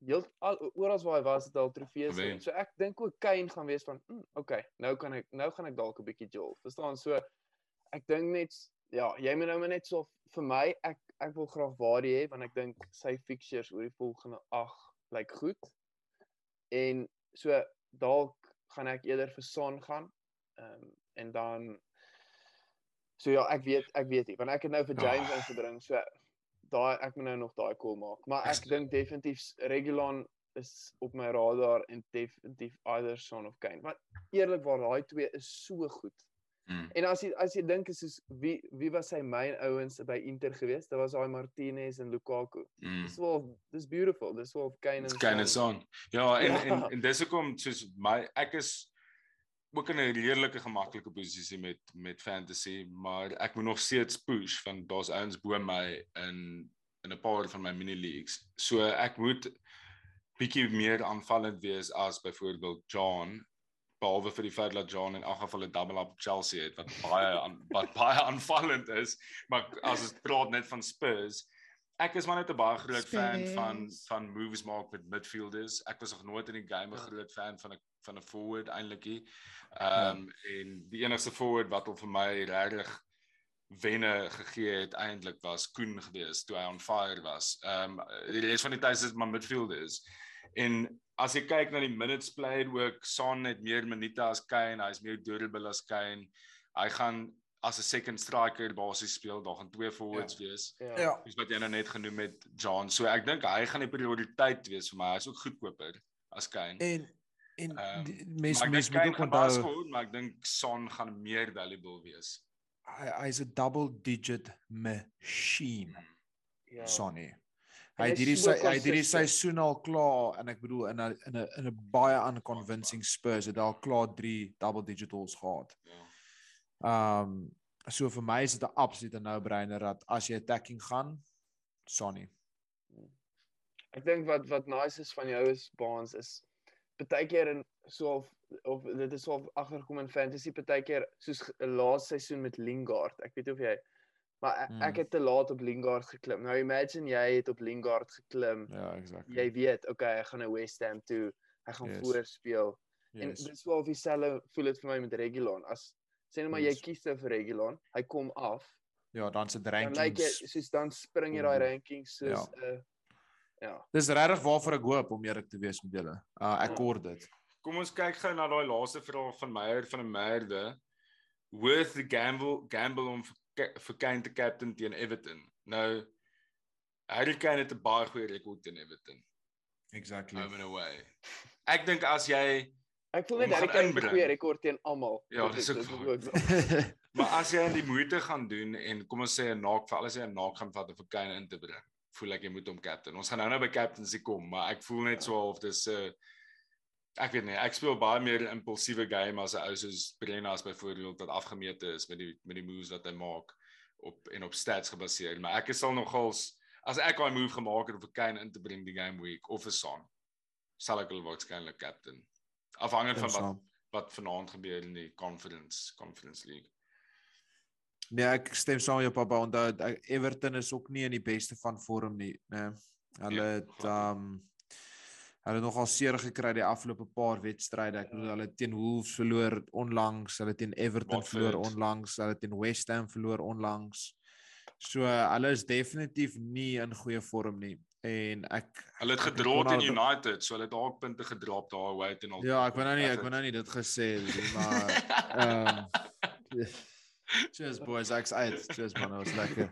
heel al oral waar hy was het al trofees Gewen. So ek dink ook Kane gaan wees van, mm, okay, nou kan ek nou gaan ek dalk 'n bietjie jol. Verstaan? So ek dink net ja, jy moet nou maar net so vir my ek ek wil graag Wardie hê want ek dink sy fixtures oor die volgende 8 lyk goed. En so dalk gaan ek eerder vir Son gaan. Ehm um, en dan So ja, ek weet ek weet nie, want ek het nou vir James Ah. ingebring. So daai ek moet nou nog daai call maak. Maar ek dink definitief Regulon is op my radar en definitief either Son of Kane. Want eerlikwaar daai twee is so goed. Mm. En as jy as jy dink is soos wie wie was sy myn ouens by Inter geweest? Dit was daai Martinez en Lukaku. Mm. Dis wel dis beautiful. Dis wel Kane en Kane son. Ja, en Ja. en en dis hoekom soos my ek is ook in 'n redelike gemaklike posisie met met fantasy, maar ek moet nog steeds push want daar's ouens bo my in in 'n paar van my mini leagues. So ek moet bietjie meer aanvallend wees as byvoorbeeld John behalwe vir die feit dat John in elk geval 'n double up Chelsea het wat baie aan, wat baie aanvallend is, maar as ons praat net van Spurs, ek is maar net 'n baie groot fan van van moves maak met midfielders. Ek was nog nooit in die game 'n Ja. groot fan van 'n van 'n forward eintlik hier. Ehm um, en die enigste forward wat al vir my regtig wenne gegee het eintlik was Koen geweest toe hy on fire was. Ehm um, die res van die tyd is maar midfielders. En as jy kyk na die minutes played ook, Son het meer minute as Kane, hy's meer durable as Kane. Hy gaan as 'n second striker basies speel, daar gaan twee forwards ja. wees. Ja. Ja. Dis wat jy nou net genoem het, John. So ek dink hy gaan die prioriteit wees vir my. Hy's ook goedkoper as Kane. En En um, mense mense moet ook onthou maar ek dink Son gaan meer valuable wees. Hy hy's 'n double digit machine. Ja. Sonny. Hy het hierdie sy hy het hierdie seisoen al klaar en ek bedoel in 'n in 'n in 'n baie unconvincing Spurs het al klaar 3 double digit goals gehad. Ja. Um so vir my is dit 'n absolute no-brainer dat as jy attacking gaan, Sonny. Ek dink wat wat nice is van jou is Baans is baie keer in so of of dit is so agtergekom in fantasy baie keer soos 'n laaste seisoen met Lingard. Ek weet of jy maar ek, hmm. ek het te laat op Lingard geklim. Nou imagine jy het op Lingard geklim. Ja, exactly. Jy weet, okay, ek gaan na West Ham toe. Ek gaan yes. voorspeel. Yes. En dit wel of dieselfde voel dit vir my met Regulon. As sê net maar yes. jy kies vir Regulon, hy kom af. Ja, dan se rankings. Dan like jy soos dan spring jy daai hmm. rankings soos 'n ja. uh, Ja. Dis regtig waarvoor ek hoop om eerlik te wees met julle. Uh ek hoor ja. dit. Kom ons kyk gou na daai laaste vraag van Meyer van 'n Merde. Worth the gamble gamble om vir Kane te captain teen Everton. Nou Harry Kane het 'n baie goeie rekord teen Everton. Exactly. Home and away. Ek dink as jy Ek voel net Harry Kane het 'n goeie rekord teen almal. Ja, dis ook. maar as jy aan die moeite gaan doen en kom ons sê 'n naak vir alles jy 'n naak gaan vat om vir Kane in te bring voel ek jy moet hom captain. Ons gaan nou nou by captaincy kom, maar ek voel net so of dis 'n uh, ek weet nie, ek speel baie meer impulsiewe game as 'n ou soos Brennas byvoorbeeld wat afgemeet is met die met die moves wat hy maak op en op stats gebaseer, maar ek is al nogals as ek daai move gemaak het om vir Kane in te bring die game week of 'n son sal ek wel waarskynlik captain. Afhangend van wat wat vanaand gebeur in die conference conference league. Nee, ek stem saam met jou pappa. Onthou Everton is ook nie in die beste van vorm nie, né? Nee. Hulle ja, het um hulle het nogal seer gekry die afgelope paar wedstryde. Ek bedoel hulle teen Wolves verloor onlangs, hulle teen Everton Watford. verloor onlangs, hulle teen West Ham verloor onlangs. So hulle is definitief nie in goeie vorm nie. En ek hulle het gedra teen United, so hulle het dalk punte gedrop daar hoe het en al. Ja, ek wou nou nie ek wou nou nie dit gesê nie, maar ehm um, Cheers boys, ek's uit. Cheers man, was lekker.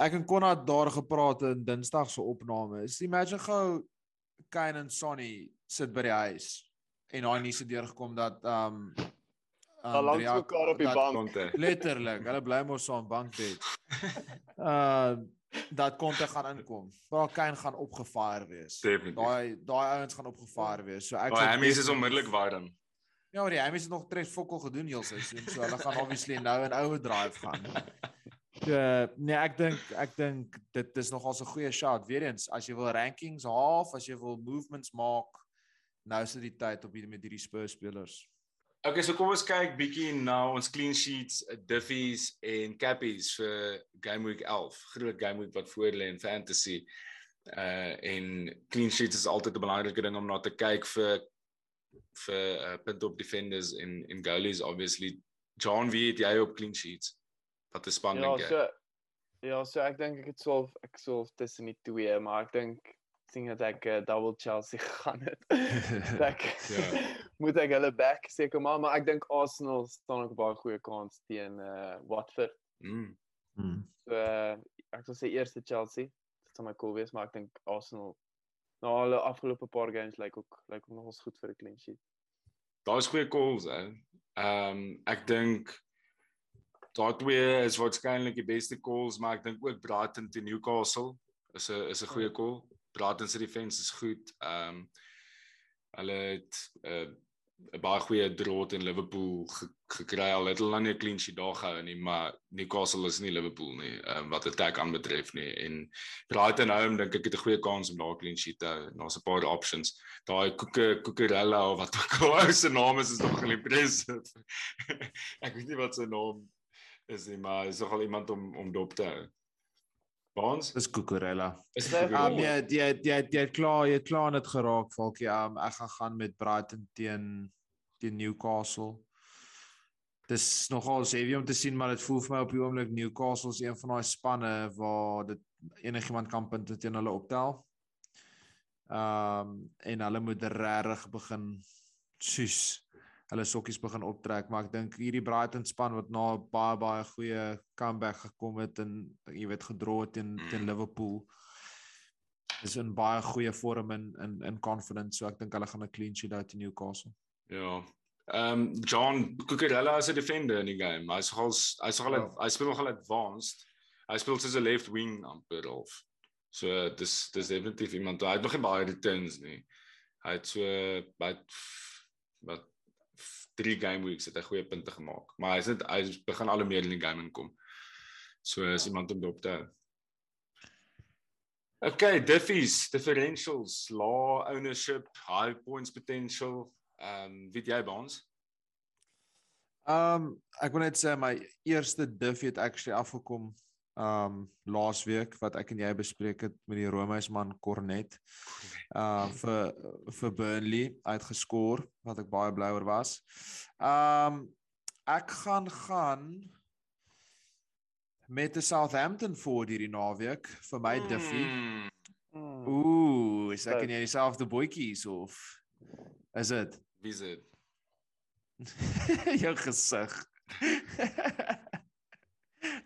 Ek en Konrad daar gepraat in Dinsdag se opname. Is imagine gou Kane en Sonny sit by die huis en daai nuus het deurgekom dat um Hulle langs mekaar op die bank. Letterlik, hulle bly mos so aan bankbed. Uh dat konte gaan inkom. Waar Kane gaan opgefire wees. Daai daai ouens gaan opgefire wees. So ek sê Daai mense is onmiddellik warm. Ja, maar die Hamies het nog tres fokol gedoen heel seisoen, so hulle gaan obviously nou in overdrive gaan. So, nee, ek dink ek dink dit is nogal 'n goeie shot. Weerens, as jy wil rankings half, as jy wil movements maak, nou is dit die tyd op hierdie met hierdie Spurs spelers. Okay, so kom ons kyk bietjie na ons clean sheets, diffies en cappies vir game week 11. Groot game week wat voor lê in fantasy. Uh en clean sheets is altyd 'n belangrike ding om na te kyk vir vir uh, punt op defenders en en goalies obviously John wie het jy op clean sheets wat 'n span dink jy? Ja, so ja, so ek dink ek het so ek so tussen die twee, maar ek dink sien dat ek uh, double Chelsea gaan het. ek ja. moet ek hulle back seker maar, maar ek dink Arsenal staan ook baie goeie kans teen uh, Watford. Mm. Mm. So uh, ek sou sê eerste Chelsea. Dit sal my cool wees, maar ek dink Arsenal nou hulle afgelope paar games lyk ook lyk ook nogals goed vir 'n clean sheet. Daar's goeie calls hè. Ehm um, ek dink daai twee is waarskynlik die beste calls, maar ek dink ook Brighton teen Newcastle is 'n is 'n goeie ja. call. Brighton se defense is goed. Ehm um, hulle het 'n uh, 'n baie goeie draad in Liverpool ge gekry al het hulle nie 'n clean sheet daar gehou nie maar Newcastle is nie Liverpool nie um, wat attack aanbetref nie en Brighton home dink ek het 'n goeie kans om daar 'n clean sheet te hou daar's 'n paar options daai Koeke Kokerella of wat ook al sy naam is is nog presies ek weet nie wat sy naam is nie maar is nogal iemand om om dop te hou Baans is Kukurella. Is dit um, ja, jy jy jy klaar, jy klaar net geraak, Falkie. Um, ek gaan gaan met Brighton teen teen Newcastle. Dis nogal heavy om te sien, maar dit voel vir my op die oomblik Newcastle is een van daai spanne waar dit enigiemand kan punte teen hulle optel. Um en hulle moet regtig begin soos hulle sokkies begin optrek, maar ek dink hierdie Brighton span wat na baie baie goeie comeback gekom het en jy weet gedra teen teen Liverpool. is in baie goeie vorm in in in confidence, so ek dink hulle gaan 'n clean sheet uit in Newcastle. Ja. Ehm um, John Cucurella as 'n defender in die game. Hy's nogal hy's nogal oh. hy speel nogal advanced. Hy speel soos 'n left wing amper half. So dis dis definitief iemand hy het nog nie baie returns nie. Hy het so by wat drie game weeks het hy goeie punte gemaak. Maar hy's net hy begin al hoe meer in die game inkom. So is iemand om dop te hou. Okay, diffies, differentials, law ownership, high points potential. Ehm, um, weet jy Baans? Ehm, um, ek wil net sê my eerste diff het actually afgekom um, laas week wat ek en jy bespreek het met die Romeisman Cornet. Uh vir vir Burnley uitgeskoor wat ek baie bly oor was. Um, ek gaan gaan met 'n Southampton voor hierdie naweek vir my mm. Duffy. Mm. Ooh, is ek in dieselfde bootjies of is dit? Wie is dit? Jou gesig.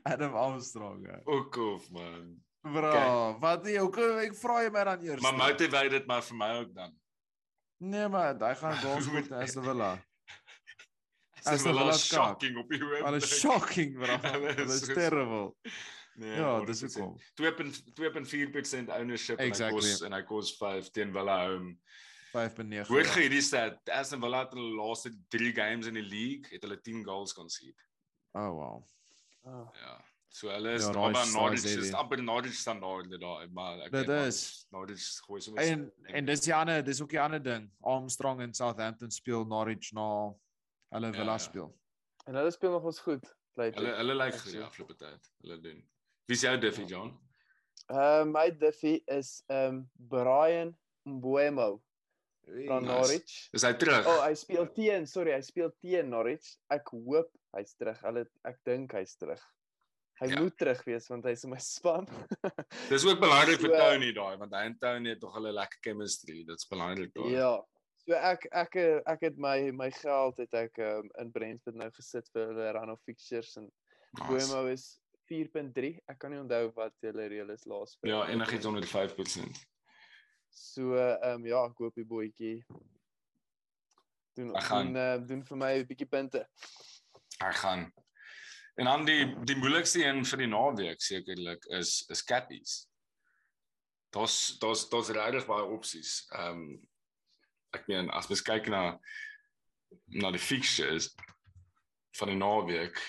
Adam Armstrong. Ook of man. Bro, okay. wat jy ook ek vra jy my dan eers. Maar motivate dit maar vir my ook dan. Nee maar, hy gaan goals met Aston Villa. As hulle laat shocking op die hoop. Hulle shocking bro. Hulle is terrible. Nee, ja, dis ek kom. 2.2.4% ownership exactly. en hy kos en hy kos 5 teen Villa home. 5.9. Hoor jy hierdie stat? Aston Villa het hulle laaste 3 games in die league het hulle 10 goals concede. Oh wow. Oh. Ja. So hulle is ja, amper Norwich is amper Norwich standaard daar, maar ek Dit is Norwich gooi soms En en dis die ander, dis ook die ander ding. Armstrong in Southampton speel Norwich na nou, hulle Villa ja, ja. speel. En hulle speel nog ons goed. Blyk hulle hulle lyk like goed die afgelope tyd. Hulle doen. Wie is jou Duffy John? Ehm uh, my Duffy is ehm um, Brian Mbuemo van Norwich. Is hy terug? Oh, hy speel teen, sorry, hy speel teen Norwich. Ek hoop hy's terug. Hulle ek dink hy's terug. Hy ja. moet terug wees want hy's in my span. Dis ook belangrik so, vir Tony daai want hy en Tony het tog 'n lekker chemistry. Dit's belangrik daai. Ja. So ek ek ek het my my geld het ek um, in Brentford nou gesit vir hulle run of fixtures en Boemo nice. is 4.3. Ek kan nie onthou wat hulle reël is laas vir. Ja, enigiets onder 5%. So ehm um, ja, ek hoop die boetjie doen gaan, doen, uh, doen vir my 'n bietjie punte. Ek gaan. En dan die die moeilikste een vir die naweek sekerlik is is cappies. Daar's daar's daar's regtig baie opsies. Ehm um, ek meen as mens kyk na na die fixtures van die naweek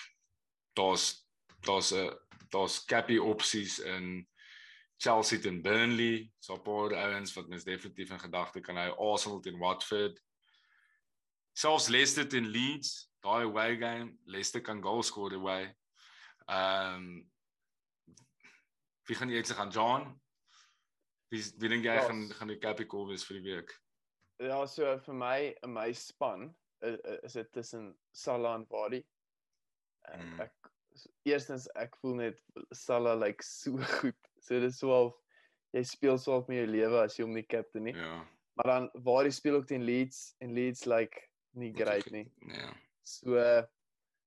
daar's daar's 'n daar's cappy opsies in Chelsea teen Burnley so 'n paar ouens wat mens definitief in gedagte kan hou Arsenal teen Watford selfs Leicester teen Leeds daai away game Leicester kan goal score away ehm um, wie gaan jy sê gaan John wie wie dink jy gaan gaan die cappy call wees vir die week Ja, so vir my in my span is, dit tussen Salah en Vardy. En mm. ek eerstens ek voel net Salah lyk like, so goed. So dit is so al jy speel so op met jou lewe as jy hom nie captain nie. Ja. Maar dan Vardy speel ook teen Leeds en Leeds lyk like, nie great nie. Ja. So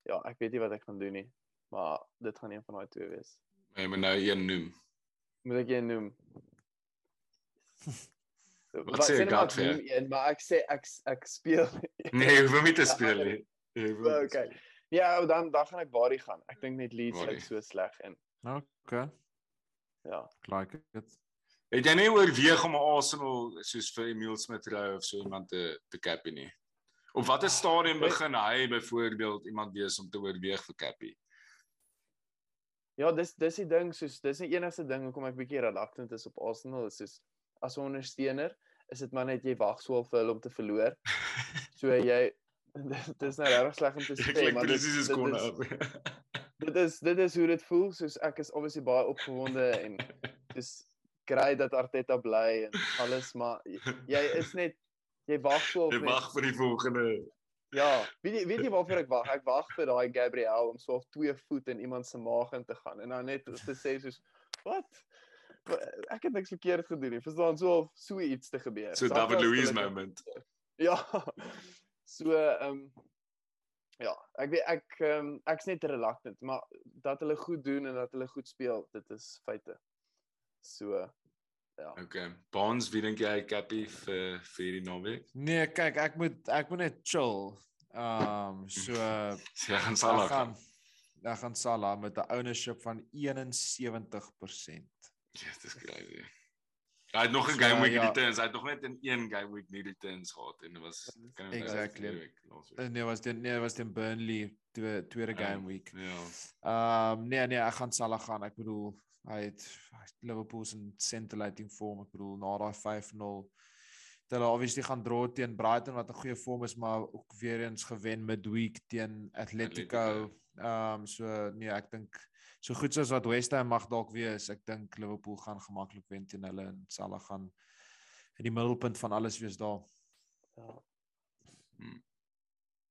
ja, ek weet nie wat ek gaan doen nie. Maar dit gaan een van daai twee wees. Jy moet nou een noem. Moet ek een noem? Wat sê gehad vir? En maar ek sê ek ek speel. nee, jy hoef nie te speel nie. Okay. Ja, dan dan gaan ek Bari gaan. Ek dink net Leeds lyk so sleg en. Okay. Ja. Like it. Het jy nie oorweeg om Arsenal soos vir Emil Smith Rowe of so iemand te te cap nie? Op watter stadium begin hy byvoorbeeld iemand wees om te oorweeg vir Cappy? Ja, dis dis die ding soos dis die enigste ding hoekom ek bietjie reluctant is op Arsenal is soos as 'n ondersteuner is dit maar net jy wag swaal vir hulle om te verloor. So jy dit is nou regtig sleg om te sê, maar dit is kon op. Dit is dit is hoe dit voel, soos ek is obviously baie opgewonde en dis kry dat Arteta bly en alles, maar jy is net jy wag swaal vir Jy wag vir die volgende Ja, weet jy weet jy waarvoor ek wag? Ek wag vir daai Gabriel om so op twee voet in iemand se maag in te gaan en dan net te sê soos wat? ek het niks verkeerd gedoen nie. Verstaan so of so iets te gebeur. So David Louise moment. Ja. So ehm um, ja, ek weet ek ehm um, ek's net reluctant, maar dat hulle goed doen en dat hulle goed speel, dit is feite. So Ja. Okay. Bonds, wie dink jy Cappy vir vir hierdie naweek? Nee, kyk, ek moet ek moet net chill. Ehm um, so Sy gaan Salah gaan. Ek gaan Salah met 'n ownership van 71%. Ja, dis crazy. Hy het nog 'n game week ja. returns. Hy het nog net in een game week nie returns gehad en dit was kan jy exactly. Nee, was dit nee, was dit Burnley twee tweede game week. Ja. Ehm um, nee nee, ek gaan Salah gaan. Ek bedoel hy het Liverpool se scintillating form. Ek bedoel na daai 5-0 hulle obviously gaan draw teen Brighton wat 'n goeie vorm is maar ook weer eens gewen midweek teen Atletico. Ehm um, so nee, ek dink so goed soos wat West Ham mag dalk wees, ek dink Liverpool gaan gemaklik wen teen hulle en Salah gaan in die middelpunt van alles wees daar. Ja. Hmm.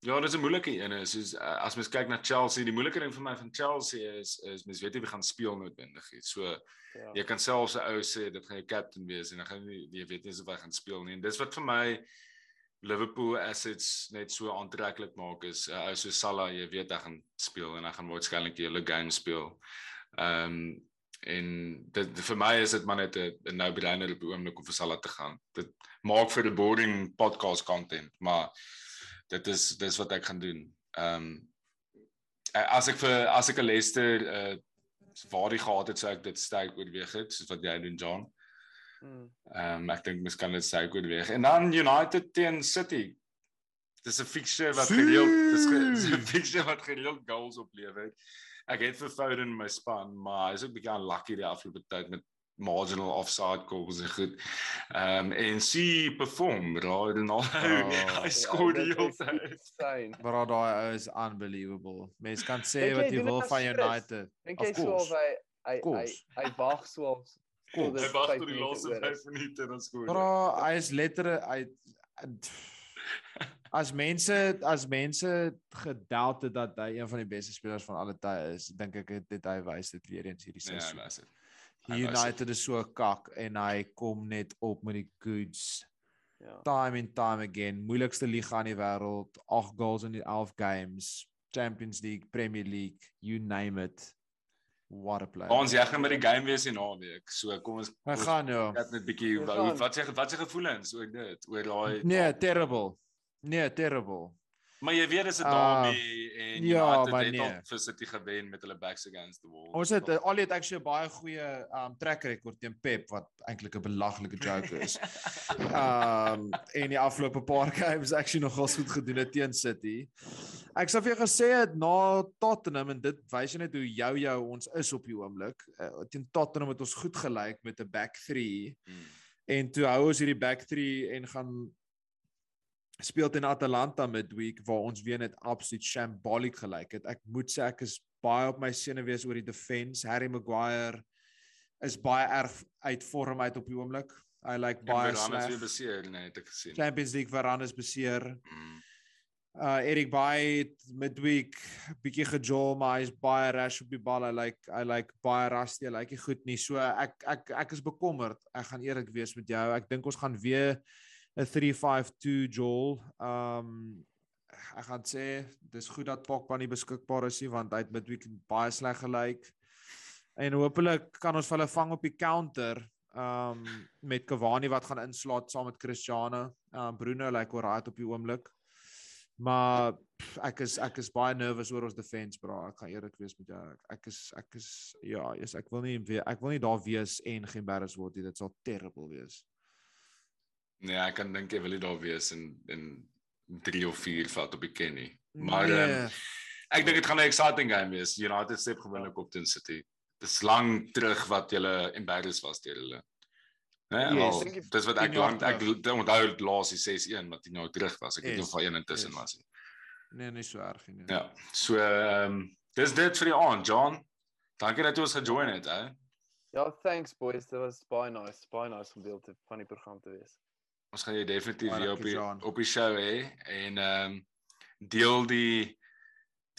Ja, dis 'n moeilike een is soos uh, as mens kyk na Chelsea, die moeilike ding vir my van Chelsea is is mens weet nie wie gaan speel noodwendig nie. So ja. jy kan selfs 'n ou sê dit gaan jou captain wees en dan gaan jy jy weet nie of hy gaan speel nie. En dis wat vir my Liverpool assets net so aantreklik maak is 'n uh, ou so Salah, jy weet hy gaan speel en hy gaan waarskynlik die hele game speel. Ehm um, en dit vir my is dit maar net 'n no-brainer op die oomblik om vir Salah te gaan. Dit maak vir 'n boring podcast content, maar dit is dis wat ek gaan doen. Ehm um, as ek vir as ek 'n Leicester uh waar die gehad het sou ek dit sterk oorweeg het soos wat jy doen John. Mm. Ehm um, ek dink mens kan dit sterk oorweeg. En dan United teen City. Dis 'n fixture wat gereeld dis 'n fixture wat gereeld goals oplewer. Ek het vir Foden my span, maar hy's ook bietjie unlucky die afgelope tyd met marginal offside goals en goed. Ehm um, en sy perform raai dan al. Hy skoor die hele tyd. Maar daai is unbelievable. Mens kan sê wat jy wil van United. Dink jy so of hy hy hy hy wag so of Cool. Hy wag tot die laaste 5 minute en dan skoor. Bro, hy is letterlik hy as mense as mense gedoubt het dat hy een van die beste spelers van alle tye is, dink ek dit hy wys dit weer eens hierdie ja, seisoen. Ja, dis dit. United is so kak en hy kom net op met die goods. Ja. Time and time again, moeilikste liga in die wêreld, 8 goals in die 11 games, Champions League, Premier League, you name it. What a player. Ons jy gaan met die game wees in naweek. So kom ons Ons gaan ja. Net net bietjie wat sê wat sê gevoelens oor dit, oor daai Nee, terrible. Nee, terrible. Maar jy weet dis 'n derby uh, en ja, United het nee. op vir City gewen met hulle backs against the wall. Ons het al het actually 'n baie goeie um track record teen Pep wat eintlik 'n belaglike joke is. um en die afgelope paar games actually nogal goed gedoen het teen City. Ek sou vir jou gesê het na Tottenham en dit wys net hoe jou jou ons is op die oomblik. Uh, teen Tottenham het ons goed gelyk met 'n back 3. Hmm. En toe hou ons hierdie back 3 en gaan speel teen Atalanta midweek waar ons weer net absoluut shambolic gelyk het. Ek moet sê ek is baie op my senuwees oor die defense. Harry Maguire is baie erg uit vorm uit op die oomblik. Hy lyk like baie sleg. Varane is weer beseer, nee, het ek gesien. Champions League Varane is beseer. Mm. Uh Erik Baye midweek bietjie gejol maar hy's baie rash op die bal. Hy lyk like, hy lyk like baie rusty. Hy lyk like nie goed nie. So ek ek ek is bekommerd. Ek gaan eerlik wees met jou. Ek dink ons gaan weer 'n 352 Joel. Um ek gaan sê dis goed dat Pogba nie beskikbaar is nie want hy het midweek baie sleg gelyk. En hopelik kan ons hulle vang op die counter um met Cavani wat gaan inslaat saam met Cristiano. Um Bruno lyk like oral op die oomblik. Maar pff, ek is ek is baie nervous oor ons defense bra. Ek gaan eerlik wees met jou. Ek, is ek is ja, yes, ek wil nie ek wil nie daar wees en geen barriers word nie. Dit sal terrible wees. Nee, ek kan dink jy wil nie daar wees in in 3 of 4 vat op die Kenny. Maar nee. um, ek dink dit gaan 'n exciting game wees. United step gewoonlik op teen City. Dis lank terug wat hulle embarrassed was teen hulle. Nee, yes, al, dis wat ek lank ek onthou laas die 6-1 wat hy nou terug was. Ek yes, het nog van een intussen yes. was. Nie. Nee, nie so erg nie. Ja. So ehm um, dis dit vir die aand, John. Dankie dat jy ons gejoin het, hè. Ja, thanks boys. Dit was baie nice, baie nice om deel te van die program te wees ons gaan jy definitief weer op die op die show hê en ehm um, deel die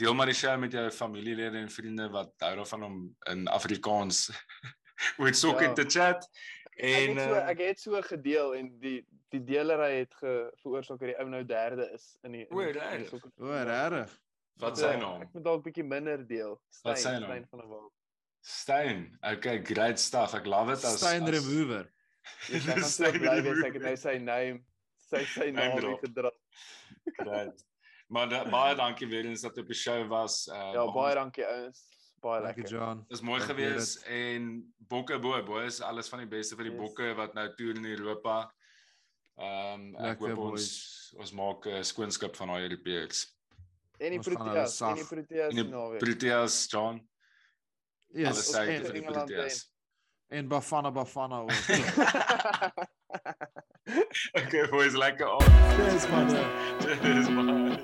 deel maar die show met jou familielede en vriende wat hou daarvan om in Afrikaans met sokker ja. te chat en ek het, so, ehm, ek het so gedeel en die die delery het ge, veroorsaak dat die ou nou derde is in die O, regtig. O, regtig. Wat sê nou? Ek moet dalk bietjie minder deel. Wat sê nou? Stein van der Walt. Stein. Okay, great stuff. Ek love it as Stein remover. Ek gaan so bly wees ek het nou sy naam sy sy naam gedra. Right. Maar da, baie dankie weer eens dat jy op die show was. Uh, ja, baie dankie ouens. Baie lekker. John. Dit is mooi dankie gewees dit. en bokke bo, bo is alles van die beste vir die yes. bokke wat nou toer in Europa. Ehm um, ek hoop ons ons maak 'n uh, skoonskip van daai Europeërs. En die Proteas, en die Proteas nou weer. Proteas John. Ja, yes, alles sê vir die Proteas. En Bafana Bafana ook. okay, boys, lekker op. Cheers man. Cheers man.